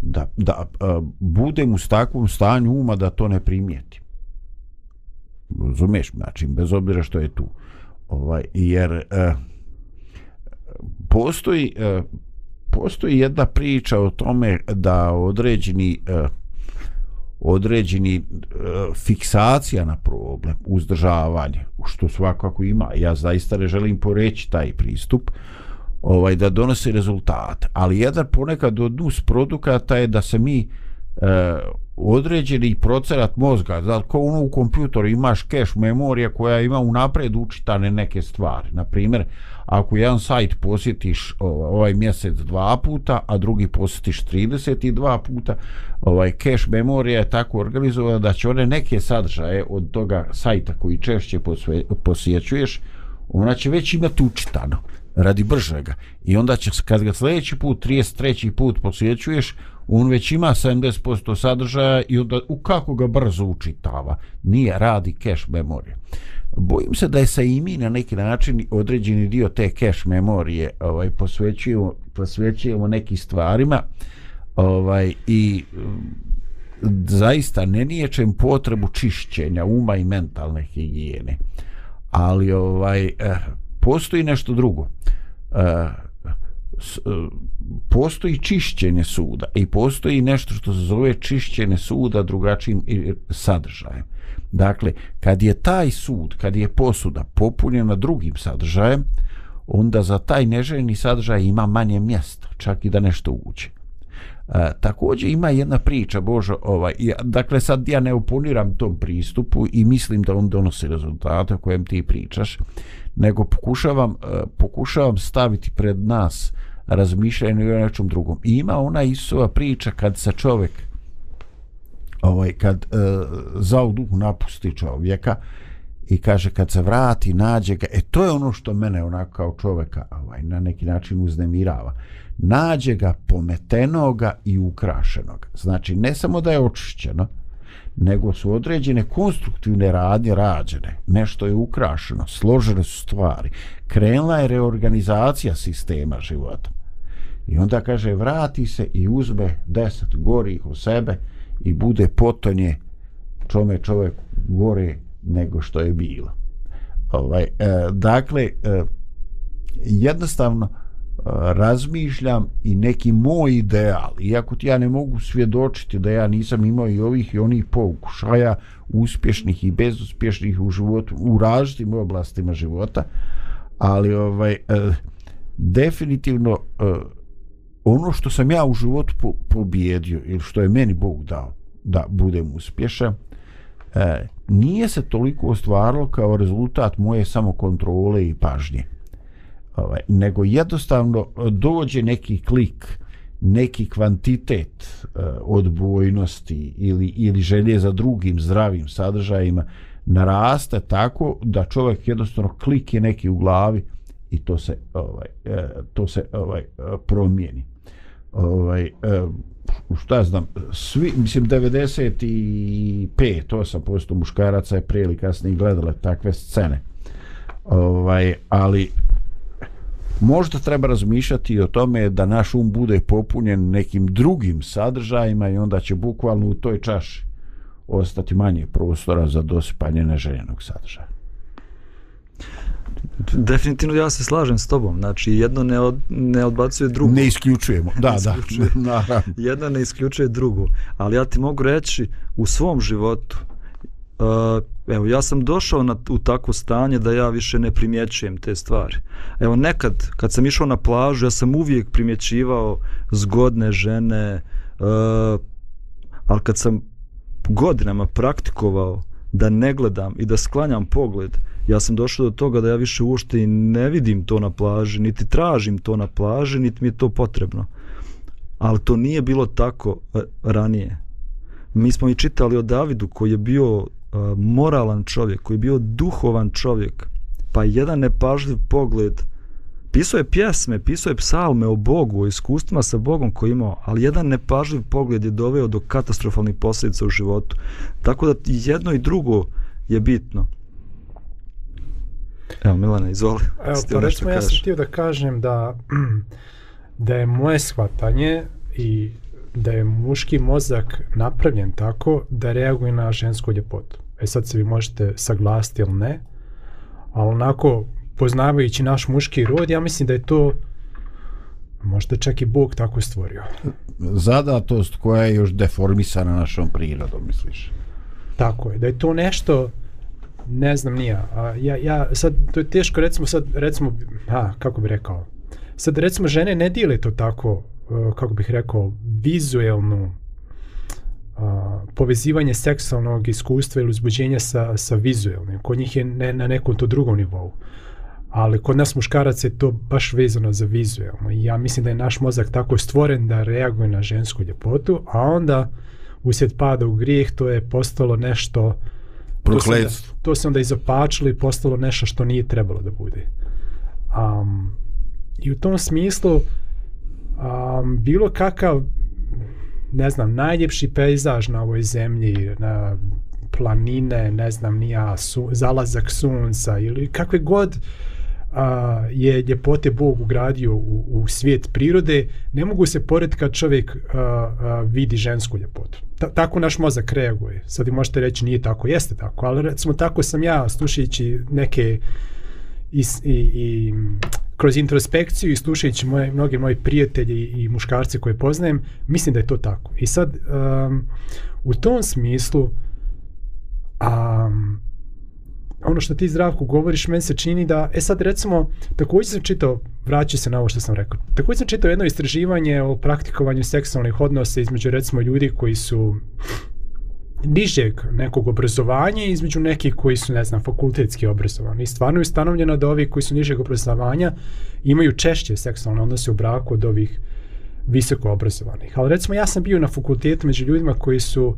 da, da uh, budem u takvom stanju uma da to ne primijetim. Razumeš, znači bez obzira što je tu. Ovaj jer uh, postoji uh, postoji jedna priča o tome da određeni uh, određeni e, fiksacija na problem, uzdržavanje, što svakako ima. Ja zaista ne želim poreći taj pristup, ovaj da donosi rezultat. Ali jedan ponekad od nus produkata je da se mi e, Eh, određeni procenat mozga, da ko ono u kompjutoru imaš keš memorija koja ima unapred učitane neke stvari. Na primjer, ako jedan sajt posjetiš ovaj mjesec dva puta, a drugi posjetiš 32 puta, ovaj keš memorija je tako organizovana da će one neke sadržaje od toga sajta koji češće posve, posjećuješ, ona će već imati učitano radi bržega. I onda će, kad ga sljedeći put, 33. put posjećuješ, on već ima 70% sadržaja i onda u kako ga brzo učitava. Nije, radi cache memorije. Bojim se da je sa i mi na neki način određeni dio te cache memorije ovaj, posvećujemo, posvećujemo nekim stvarima ovaj, i mm, zaista ne niječem potrebu čišćenja uma i mentalne higijene. Ali ovaj eh, postoji nešto drugo. Eh, s, eh, postoji čišćenje suda i postoji nešto što se zove čišćenje suda drugačijim sadržajem. Dakle, kad je taj sud, kad je posuda popunjena drugim sadržajem, onda za taj neželjeni sadržaj ima manje mjesta, čak i da nešto uđe. E, također ima jedna priča, Božo, ovaj, ja, dakle sad ja ne oponiram tom pristupu i mislim da on donosi rezultate o kojem ti pričaš, nego pokušavam, e, pokušavam staviti pred nas razmišljanje o nečem drugom. I ima ona Isova priča kad se čovjek ovaj kad e, zao duh napusti čovjeka i kaže kad se vrati nađe ga e to je ono što mene onako kao čovjeka ovaj na neki način uznemirava. Nađe ga pometenoga i ukrašenog znači ne samo da je očišćeno nego su određene konstruktivne radnje rađene. Nešto je ukrašeno složene su stvari. Krenula je reorganizacija sistema života i onda kaže vrati se i uzme deset gorih u sebe i bude potonje čome čovjek gore nego što je bilo. Ovaj, e, dakle, e, jednostavno e, razmišljam i neki moj ideal, iako ti ja ne mogu svjedočiti da ja nisam imao i ovih i onih pokušaja uspješnih i bezuspješnih u životu, u različitim oblastima života, ali ovaj e, definitivno e, ono što sam ja u životu po, pobjedio ili što je meni Bog dao da budem uspješan e, nije se toliko ostvarilo kao rezultat moje samokontrole i pažnje. Ovaj, nego jednostavno e, dođe neki klik, neki kvantitet e, odbojnosti ili, ili želje za drugim zdravim sadržajima naraste tako da čovjek jednostavno klik je neki u glavi i to se ovaj e, to se ovaj e, promijeni ovaj e, šta znam svi mislim 95 8% muškaraca je prije ili kasnije gledale takve scene ovaj ali možda treba razmišljati i o tome da naš um bude popunjen nekim drugim sadržajima i onda će bukvalno u toj čaši ostati manje prostora za dosipanje neželjenog sadržaja. Definitivno ja se slažem s tobom. Znači, jedno ne, od, ne odbacuje drugo. Ne isključujemo, da, Ne da, isključuje. [LAUGHS] naravno. Jedno ne isključuje drugo. Ali ja ti mogu reći, u svom životu, uh, evo, ja sam došao na, u takvo stanje da ja više ne primjećujem te stvari. Evo, nekad, kad sam išao na plažu, ja sam uvijek primjećivao zgodne žene, uh, ali kad sam godinama praktikovao da ne gledam i da sklanjam pogled, ja sam došao do toga da ja više uopšte i ne vidim to na plaži, niti tražim to na plaži, niti mi je to potrebno. Ali to nije bilo tako e, ranije. Mi smo i čitali o Davidu koji je bio uh, moralan čovjek, koji je bio duhovan čovjek, pa jedan nepažljiv pogled Pisao je pjesme, pisao je psalme o Bogu, o iskustvima sa Bogom koji imao, ali jedan nepažljiv pogled je doveo do katastrofalnih posljedica u životu. Tako da jedno i drugo je bitno. Evo, Milana, izvoli. Evo, htio pa nešto recimo ja sam htio da kažem da, [CLEARS THROAT] da je moje shvatanje i da je muški mozak napravljen tako da reaguje na žensku ljepotu. E sad se vi možete saglasiti ili ne, ali onako poznavajući naš muški rod, ja mislim da je to možda čak i Bog tako stvorio. Zadatost koja je još deformisana našom prirodom, misliš? Tako je, da je to nešto ne znam nija. A, ja, ja, sad, to je teško, recimo sad, recimo, ha, kako bih rekao, sad recimo žene ne dijele to tako, e, kako bih rekao, vizuelno, a, povezivanje seksualnog iskustva ili uzbuđenja sa, sa vizuelnim. Kod njih je ne, na nekom to drugom nivou. Ali kod nas muškaraca je to baš vezano za vizuelno. I ja mislim da je naš mozak tako stvoren da reaguje na žensku ljepotu, a onda uslijed pada u grijeh to je postalo nešto uh, Prokletstvo. To se onda izopačilo i postalo nešto što nije trebalo da bude. Um, I u tom smislu um, bilo kakav ne znam, najljepši pejzaž na ovoj zemlji, na planine, ne znam, nija, su, zalazak sunca ili kakve god a, je ljepote Bog ugradio u, u svijet prirode, ne mogu se pored kad čovjek a, a, vidi žensku ljepotu. Ta, tako naš mozak reaguje. Sad vi možete reći nije tako, jeste tako, ali recimo tako sam ja slušajući neke i, i, i kroz introspekciju i slušajući moje, mnoge moji prijatelji i muškarci koje poznajem, mislim da je to tako. I sad, um, u tom smislu, um, ono što ti zdravku govoriš, meni se čini da, e sad recimo, također sam čitao, vraću se na ovo što sam rekao, također sam čitao jedno istraživanje o praktikovanju seksualnih odnosa između recimo ljudi koji su nižeg nekog obrazovanja i između nekih koji su, ne znam, fakultetski obrazovani. I stvarno je ustanovljeno da ovi koji su nižeg obrazovanja imaju češće seksualne odnose u braku od ovih visoko obrazovanih. Ali recimo ja sam bio na fakultetu među ljudima koji su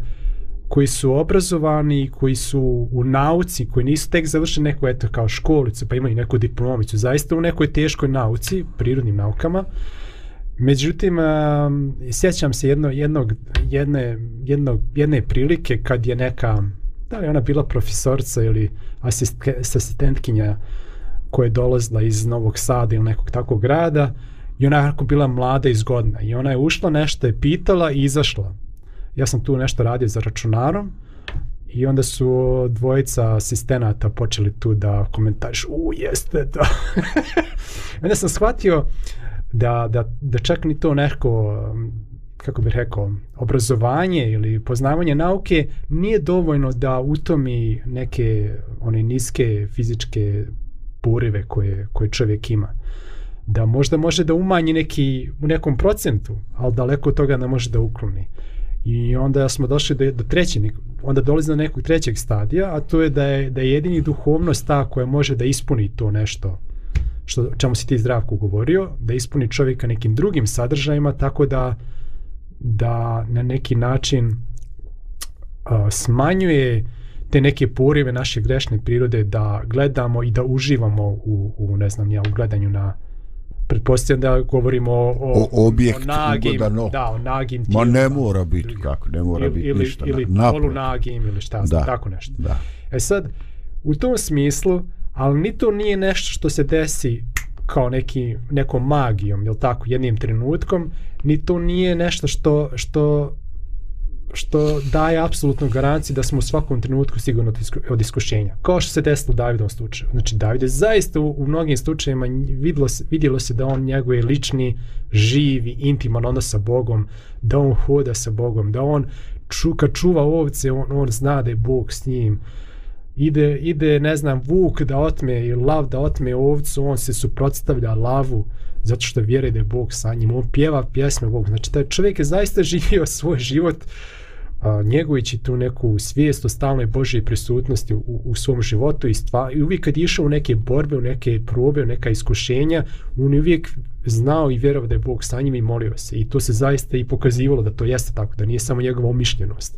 koji su obrazovani, koji su u nauci, koji nisu tek završili neku eto kao školicu, pa imaju neku diplomicu, zaista u nekoj teškoj nauci, prirodnim naukama. Međutim, um, sjećam se jedno, jednog, jedne, jednog, jedne prilike kad je neka, da li ona bila profesorca ili asistke, asistentkinja koja je dolazila iz Novog Sada ili nekog takvog grada i ona je bila mlada i zgodna i ona je ušla nešto je pitala i izašla. Ja sam tu nešto radio za računarom i onda su dvojica asistenata počeli tu da komentariš, u jeste to. [LAUGHS] onda sam shvatio da, da, da čak ni to neko kako bih rekao, obrazovanje ili poznavanje nauke nije dovoljno da utomi neke one niske fizičke porive koje, koje čovjek ima. Da možda može da umanji neki, u nekom procentu, ali daleko od toga ne može da ukloni. I onda smo došli do, do trećeg, onda dolazi do nekog trećeg stadija, a to je da je, da je jedini duhovnost ta koja može da ispuni to nešto što, čemu si ti zdravku govorio, da ispuni čovjeka nekim drugim sadržajima, tako da da na neki način a, smanjuje te neke porive naše grešne prirode da gledamo i da uživamo u, u ne znam ja, u gledanju na pretpostavljam da govorimo o, o, O objektu, o nagim, ugodano. da, o nagim Ma ne tijelima. mora biti kako, ne mora ili, biti ili, ništa. ili naprotiv. polunagim ili šta Da. tako nešto. Da. E sad, u tom smislu, ali ni to nije nešto što se desi kao neki, nekom magijom, jel tako, jednim trenutkom, ni to nije nešto što, što što daje apsolutnu garanciju da smo u svakom trenutku sigurno od isku- od iskušenja. Kao što se desilo u Davidovom slučaju. Znači, David je zaista u, u mnogim slučajima vidilo se, vidjelo se da on njeguje lični, živi, intiman odnos sa Bogom, da on hoda sa Bogom, da on ču, kad čuva ovce, on, on zna da je Bog s njim. Ide, ide, ne znam, vuk da otme ili lav da otme ovcu, on se suprotstavlja lavu zato što vjeruje da je Bog sa njim. On pjeva pjesme Bogu. Znači, taj čovjek je zaista [LAUGHS] živio svoj život a, njegujući tu neku svijest o stalnoj Božoj prisutnosti u, u svom životu i, stva, i uvijek kad je išao u neke borbe, u neke probe, u neka iskušenja, on je uvijek znao i vjerovao da je Bog sa njim i molio se. I to se zaista i pokazivalo da to jeste tako, da nije samo njegova umišljenost.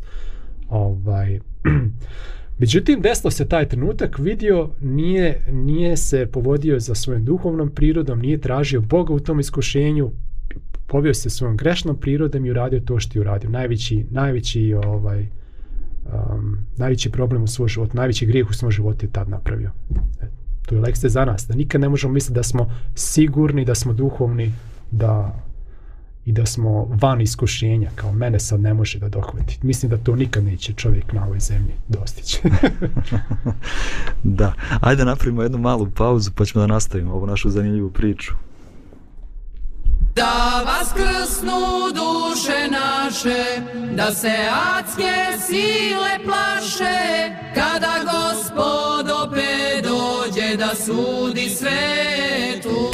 Ovaj, [CLEARS THROAT] Međutim, desilo se taj trenutak, vidio, nije, nije se povodio za svojom duhovnom prirodom, nije tražio Boga u tom iskušenju, povio se svojom grešnom prirodom i uradio to što je uradio. Najveći, najveći, ovaj, um, najveći problem u svoj život, najveći grijeh u svom životu je tad napravio. E, to je lekcija za nas, da nikad ne možemo misliti da smo sigurni, da smo duhovni, da i da smo van iskušenja, kao mene sad ne može da dohvati. Mislim da to nikad neće čovjek na ovoj zemlji dostići. [LAUGHS] Da. Ajde napravimo jednu malu pauzu pa ćemo da nastavimo ovu našu zanimljivu priču. Da vaskrsnu duše naše, da se adske sile plaše, kada gospod opet dođe da sudi svetu.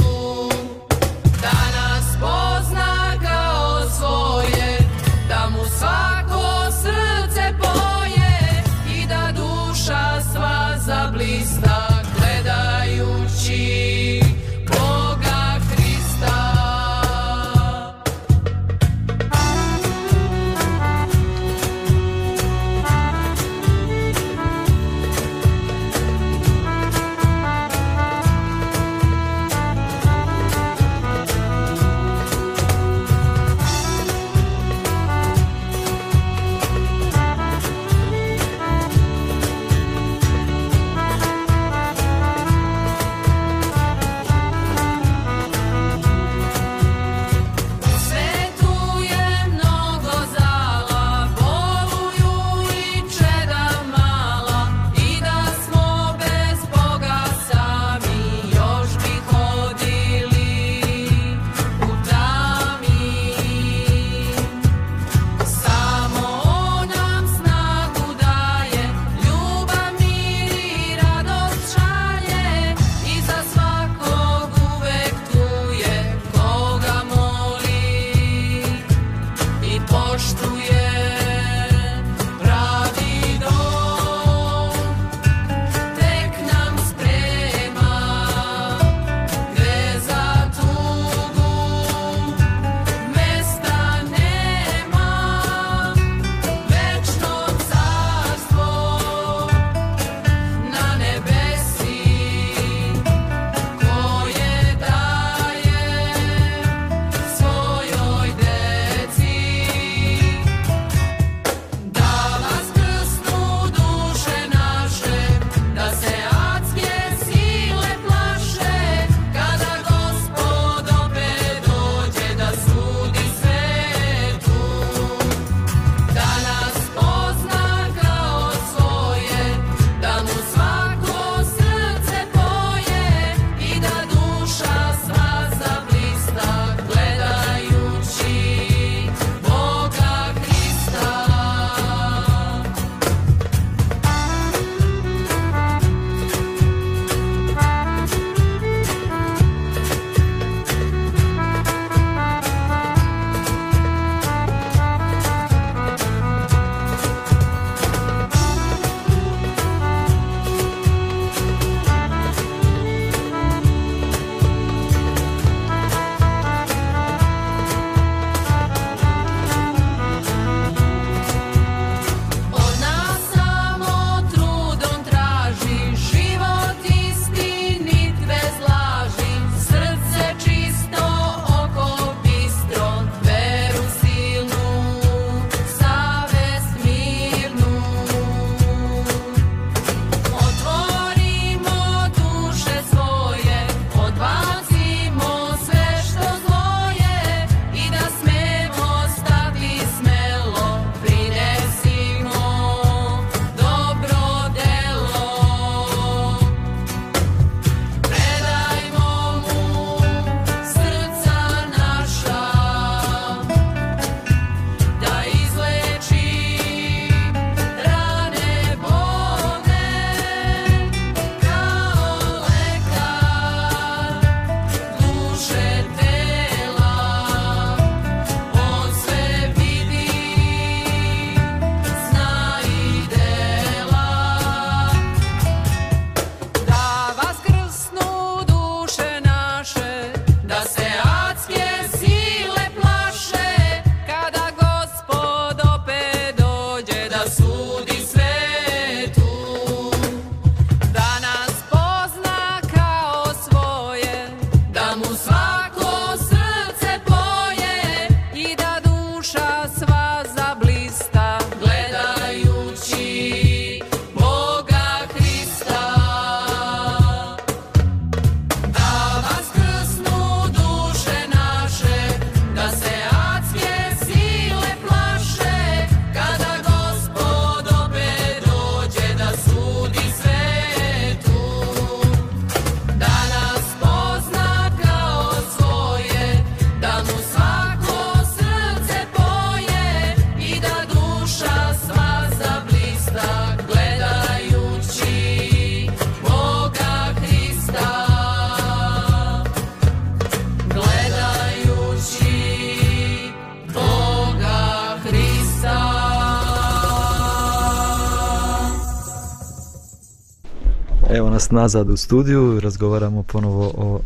Nazad u studiju, razgovaramo ponovo o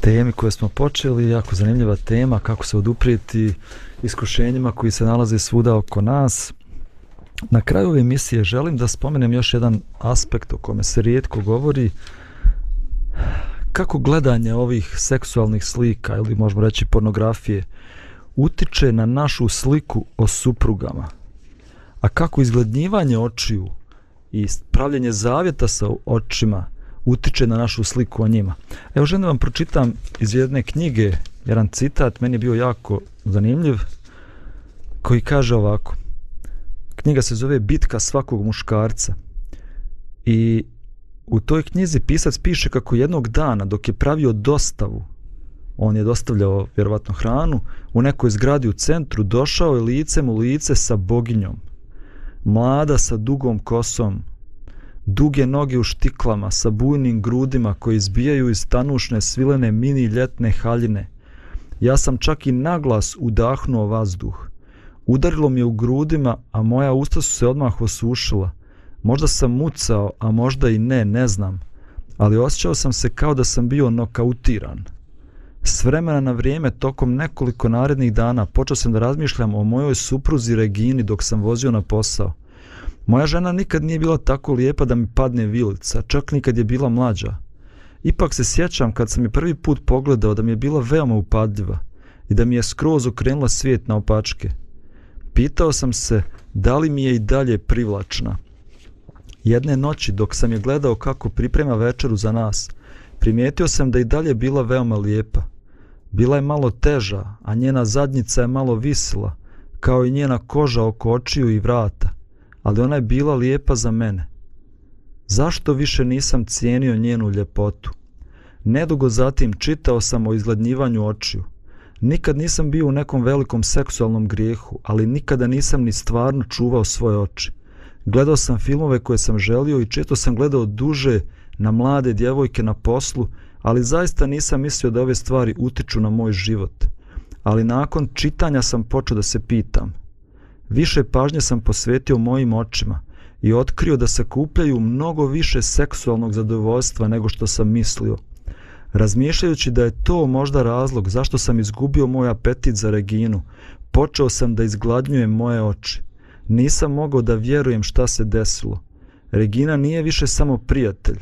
temi koje smo počeli, jako zanimljiva tema, kako se oduprijeti iskušenjima koji se nalaze svuda oko nas. Na kraju ove emisije želim da spomenem još jedan aspekt o kome se rijetko govori, kako gledanje ovih seksualnih slika ili možemo reći pornografije utiče na našu sliku o suprugama, a kako izglednjivanje očiju i pravljenje zavjeta sa očima utiče na našu sliku o njima. Evo želim da vam pročitam iz jedne knjige, jedan citat, meni je bio jako zanimljiv, koji kaže ovako. Knjiga se zove Bitka svakog muškarca. I u toj knjizi pisac piše kako jednog dana dok je pravio dostavu, on je dostavljao vjerovatno hranu, u nekoj zgradi u centru došao je licem u lice sa boginjom mlada sa dugom kosom, duge noge u štiklama sa bujnim grudima koji izbijaju iz tanušne svilene mini ljetne haljine. Ja sam čak i naglas udahnuo vazduh. Udarilo mi je u grudima, a moja usta su se odmah osušila. Možda sam mucao, a možda i ne, ne znam. Ali osjećao sam se kao da sam bio nokautiran. S vremena na vrijeme, tokom nekoliko narednih dana, počeo sam da razmišljam o mojoj supruzi Regini dok sam vozio na posao. Moja žena nikad nije bila tako lijepa da mi padne vilica, čak nikad je bila mlađa. Ipak se sjećam kad sam je prvi put pogledao da mi je bila veoma upadljiva i da mi je skroz okrenula svijet na opačke. Pitao sam se da li mi je i dalje privlačna. Jedne noći dok sam je gledao kako priprema večeru za nas, primijetio sam da i dalje bila veoma lijepa. Bila je malo teža, a njena zadnjica je malo visila, kao i njena koža oko očiju i vrata, ali ona je bila lijepa za mene. Zašto više nisam cijenio njenu ljepotu? Nedugo zatim čitao sam o izgladnjivanju očiju. Nikad nisam bio u nekom velikom seksualnom grijehu, ali nikada nisam ni stvarno čuvao svoje oči. Gledao sam filmove koje sam želio i često sam gledao duže na mlade djevojke na poslu, ali zaista nisam mislio da ove stvari utiču na moj život. Ali nakon čitanja sam počeo da se pitam. Više pažnje sam posvetio mojim očima i otkrio da se kupljaju mnogo više seksualnog zadovoljstva nego što sam mislio. Razmišljajući da je to možda razlog zašto sam izgubio moj apetit za Reginu, počeo sam da izgladnjujem moje oči. Nisam mogao da vjerujem šta se desilo. Regina nije više samo prijatelj,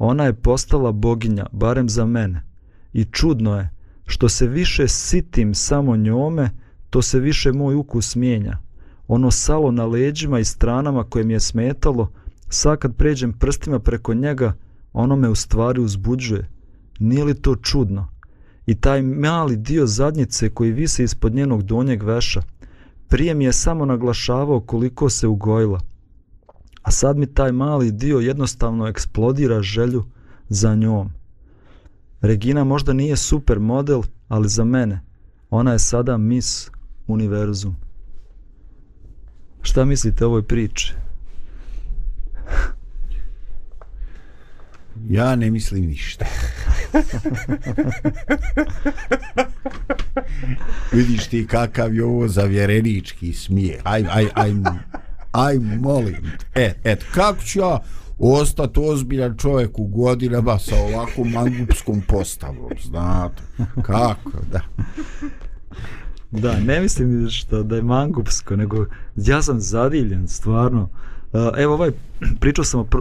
Ona je postala boginja, barem za mene. I čudno je, što se više sitim samo njome, to se više moj ukus mijenja. Ono salo na leđima i stranama koje mi je smetalo, sad kad pređem prstima preko njega, ono me u stvari uzbuđuje. Nije li to čudno? I taj mali dio zadnjice koji vise ispod njenog donjeg veša, prije mi je samo naglašavao koliko se ugojila a sad mi taj mali dio jednostavno eksplodira želju za njom. Regina možda nije super model, ali za mene ona je sada Miss Univerzum. Šta mislite o ovoj priči? Ja ne mislim ništa. [LAUGHS] Vidiš ti kakav je ovo zavjerenički smije. Aj, aj, aj, aj molim e, et, kako ću ja ostati ozbiljan čovjek u godinama sa ovakvom mangupskom postavom znate, kako da da, ne mislim što da je mangupsko nego ja sam zadivljen stvarno e, evo ovaj [CLEARS THROAT] pričao sam o pr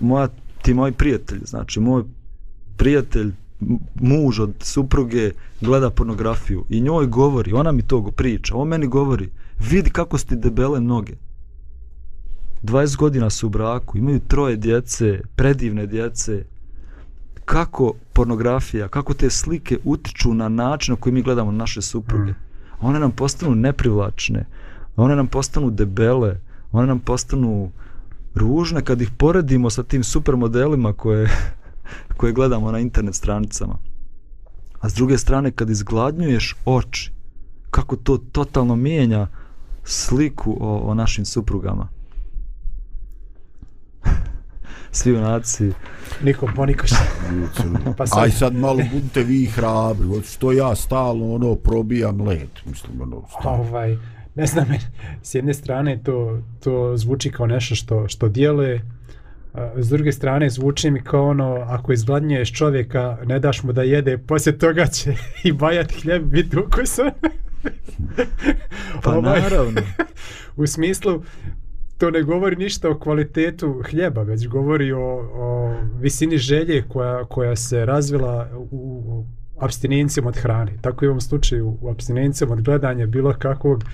moja, ti moj prijatelj znači moj prijatelj muž od supruge gleda pornografiju i njoj govori, ona mi to priča, on meni govori, vidi kako ste debele noge. 20 godina su u braku, imaju troje djece, predivne djece. Kako pornografija, kako te slike utiču na način na koji mi gledamo naše supruge. One nam postanu neprivlačne, one nam postanu debele, one nam postanu ružne kad ih poredimo sa tim supermodelima koje, [LAUGHS] koje gledamo na internet stranicama. A s druge strane, kad izgladnjuješ oči, kako to totalno mijenja sliku o, o našim suprugama svi u naciji. Niko ponikoš. pa sad... Aj sad malo budite vi hrabri, od što ja stalno ono probijam led. Mislim, ono, ovaj, ne znam, s jedne strane to, to zvuči kao nešto što, što dijele, A, s druge strane zvuči mi kao ono ako izgladnjuješ čovjeka ne daš mu da jede poslije toga će i bajat hljeb biti ukusan Pa Ovaj, naravno. [LAUGHS] u smislu to ne govori ništa o kvalitetu hljeba, već govori o, o visini želje koja, koja se razvila u, u abstinencijom od hrane. Tako i u ovom slučaju u abstinencijom od gledanja bilo kakvog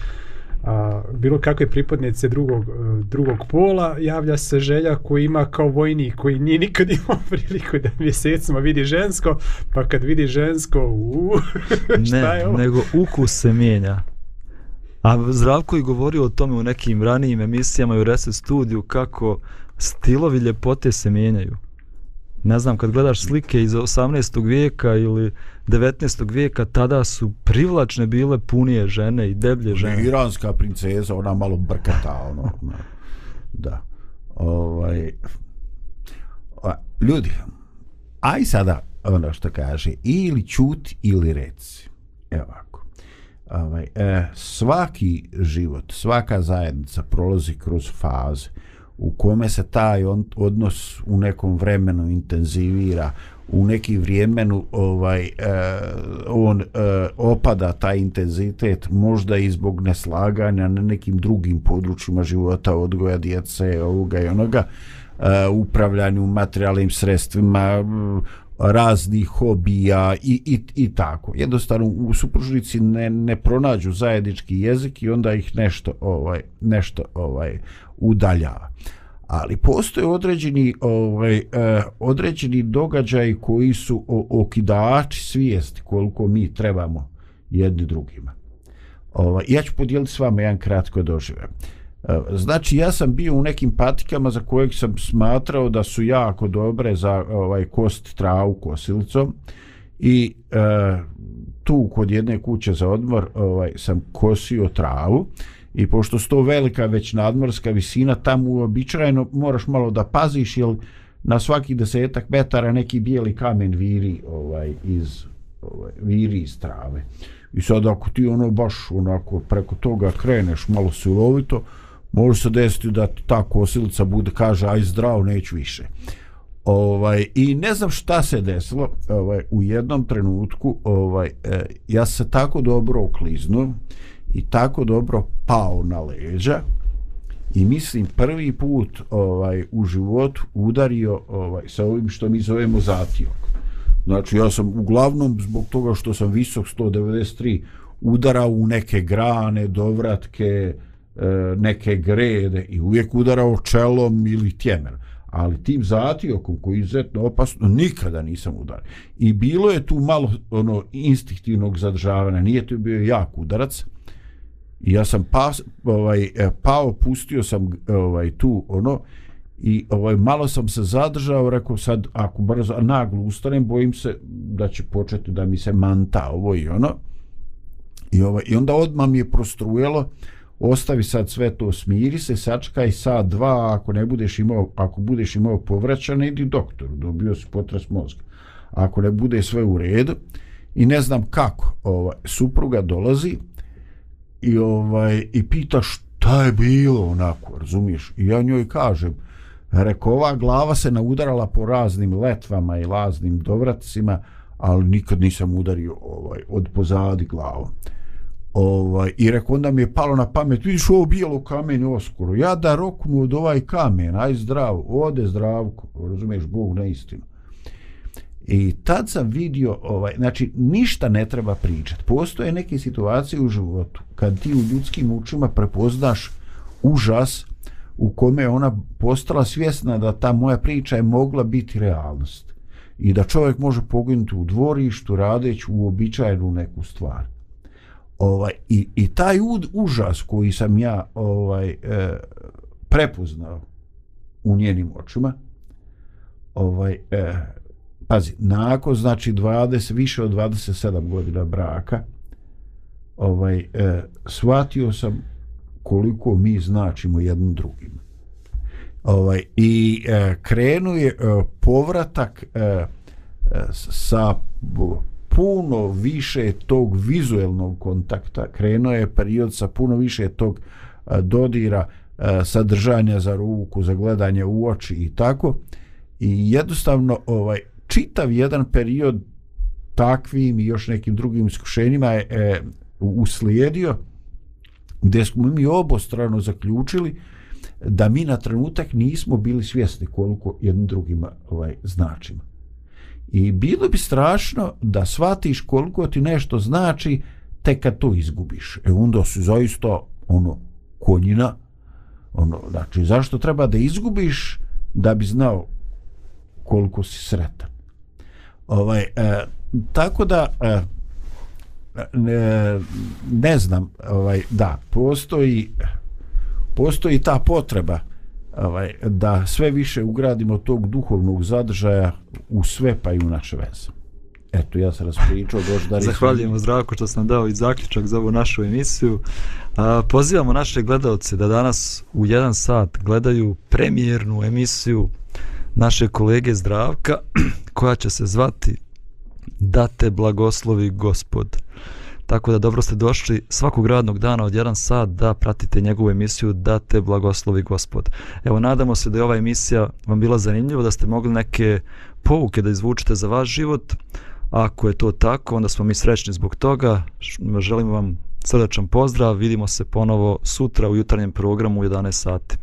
a, bilo kakve pripadnice drugog, e, drugog pola, javlja se želja koji ima kao vojnik koji nije nikad imao [LAUGHS] priliku da mjesecima vidi žensko, pa kad vidi žensko, u, [LAUGHS] šta je Ne, ovo? nego ukus se mijenja. A Zdravko je govorio o tome u nekim ranijim emisijama i u Reset studiju kako stilovi ljepote se mijenjaju. Ne znam, kad gledaš slike iz 18. vijeka ili 19. vijeka, tada su privlačne bile punije žene i deblje žene. Iranska princeza, ona malo brkata, ono. [LAUGHS] Da. Ovaj, a, ljudi, aj sada ono što kaže, ili čuti ili reci. Evo. Ovaj, e, svaki život, svaka zajednica prolazi kroz faze u kome se taj on, odnos u nekom vremenu intenzivira, u neki vremenu ovaj e, on e, opada taj intenzitet možda i zbog neslaganja na nekim drugim područjima života odgoja djece ovoga i onoga e, upravljanju materijalnim sredstvima raznih hobija i, i, i tako. Jednostavno u supružnici ne, ne pronađu zajednički jezik i onda ih nešto ovaj nešto ovaj udaljava. Ali postoje određeni ovaj eh, određeni događaji koji su o, okidači svijesti koliko mi trebamo jedni drugima. Ovaj ja ću podijeliti s vama jedan kratko doživljaj. E, znači ja sam bio u nekim patikama za kojeg sam smatrao da su jako dobre za ovaj kost travu kosilicom i e, tu kod jedne kuće za odmor ovaj sam kosio travu i pošto sto velika već nadmorska visina tamo uobičajeno moraš malo da paziš jer na svaki desetak metara neki bijeli kamen viri ovaj iz ovaj, viri iz trave. I sad ako ti ono baš onako preko toga kreneš malo silovito može se desiti da ta kosilica bude kaže aj zdrav neću više. Ovaj i ne znam šta se desilo ovaj u jednom trenutku ovaj eh, ja se tako dobro okliznuo i tako dobro pao na leđa i mislim prvi put ovaj u životu udario ovaj sa ovim što mi zovemo zatiok znači ja sam uglavnom zbog toga što sam visok 193 udarao u neke grane dovratke vratke E, neke grede i uvijek udarao čelom ili tjemer ali tim zatiokom koji je izuzetno opasno nikada nisam udario. I bilo je tu malo ono instinktivnog zadržavanja. Nije to bio jak udarac. I ja sam pas, ovaj e, pao, pustio sam ovaj tu ono i ovaj malo sam se zadržao, rekao sad ako brzo naglo ustanem, bojim se da će početi da mi se manta ovo i ono. I ovaj i onda odmah mi je prostrujelo ostavi sad sve to, smiri se, sačekaj sad dva, ako ne budeš imao, ako budeš imao povraćanje, idi doktoru, dobio si potres mozga. Ako ne bude sve u redu, i ne znam kako, ovaj, supruga dolazi, i ovaj i pita šta je bilo onako, razumiješ? I ja njoj kažem, reko, ova glava se naudarala po raznim letvama i laznim dovratcima, ali nikad nisam udario ovaj od pozadi glavom. Ovaj, I rekao, onda mi je palo na pamet, vidiš ovo bijelo kamen oskoro, ja da roknu od ovaj kamen, aj zdrav, ode zdravko, razumiješ, Bog na istinu. I tad sam vidio, ovaj, znači, ništa ne treba pričati. Postoje neke situacije u životu, kad ti u ljudskim učima prepoznaš užas u kome je ona postala svjesna da ta moja priča je mogla biti realnost. I da čovjek može poginuti u dvorištu, radeći u običajnu neku stvar. Ovaj, i, I taj ud, užas koji sam ja ovaj e, prepoznao u njenim očima, ovaj, e, pazi, nakon znači 20, više od 27 godina braka, ovaj, e, shvatio sam koliko mi značimo jednom drugim. Ovaj, I e, krenuje e, povratak e, e, sa puno više tog vizuelnog kontakta, krenuo je period sa puno više tog e, dodira, e, sadržanja za ruku, za gledanje u oči i tako. I jednostavno ovaj čitav jedan period takvim i još nekim drugim iskušenjima je e, uslijedio gdje smo mi obostrano zaključili da mi na trenutak nismo bili svjesni koliko jednim drugima ovaj, značimo. I bilo bi strašno da shvatiš koliko ti nešto znači tek kad to izgubiš. E onda si zaista ono konjina ono, znači zašto treba da izgubiš da bi znao koliko si sretan. Ovaj, e, tako da e, ne, ne znam ovaj da postoji postoji ta potreba ovaj da sve više ugradimo tog duhovnog zadržaja u sve pa i u naše veze. Eto, ja sam raspričao, Boždari. [LAUGHS] Zahvaljujemo Zdravko što sam dao i zaključak za ovu našu emisiju. A, pozivamo naše gledalce da danas u jedan sat gledaju premijernu emisiju naše kolege Zdravka, [CLEARS THROAT] koja će se zvati Da te blagoslovi gospod. Tako da dobro ste došli svakog radnog dana od 1 sat da pratite njegovu emisiju Da te blagoslovi gospod. Evo, nadamo se da je ova emisija vam bila zanimljiva, da ste mogli neke pouke da izvučete za vaš život. Ako je to tako, onda smo mi srećni zbog toga. Želim vam srdačan pozdrav. Vidimo se ponovo sutra u jutarnjem programu u 11 sati.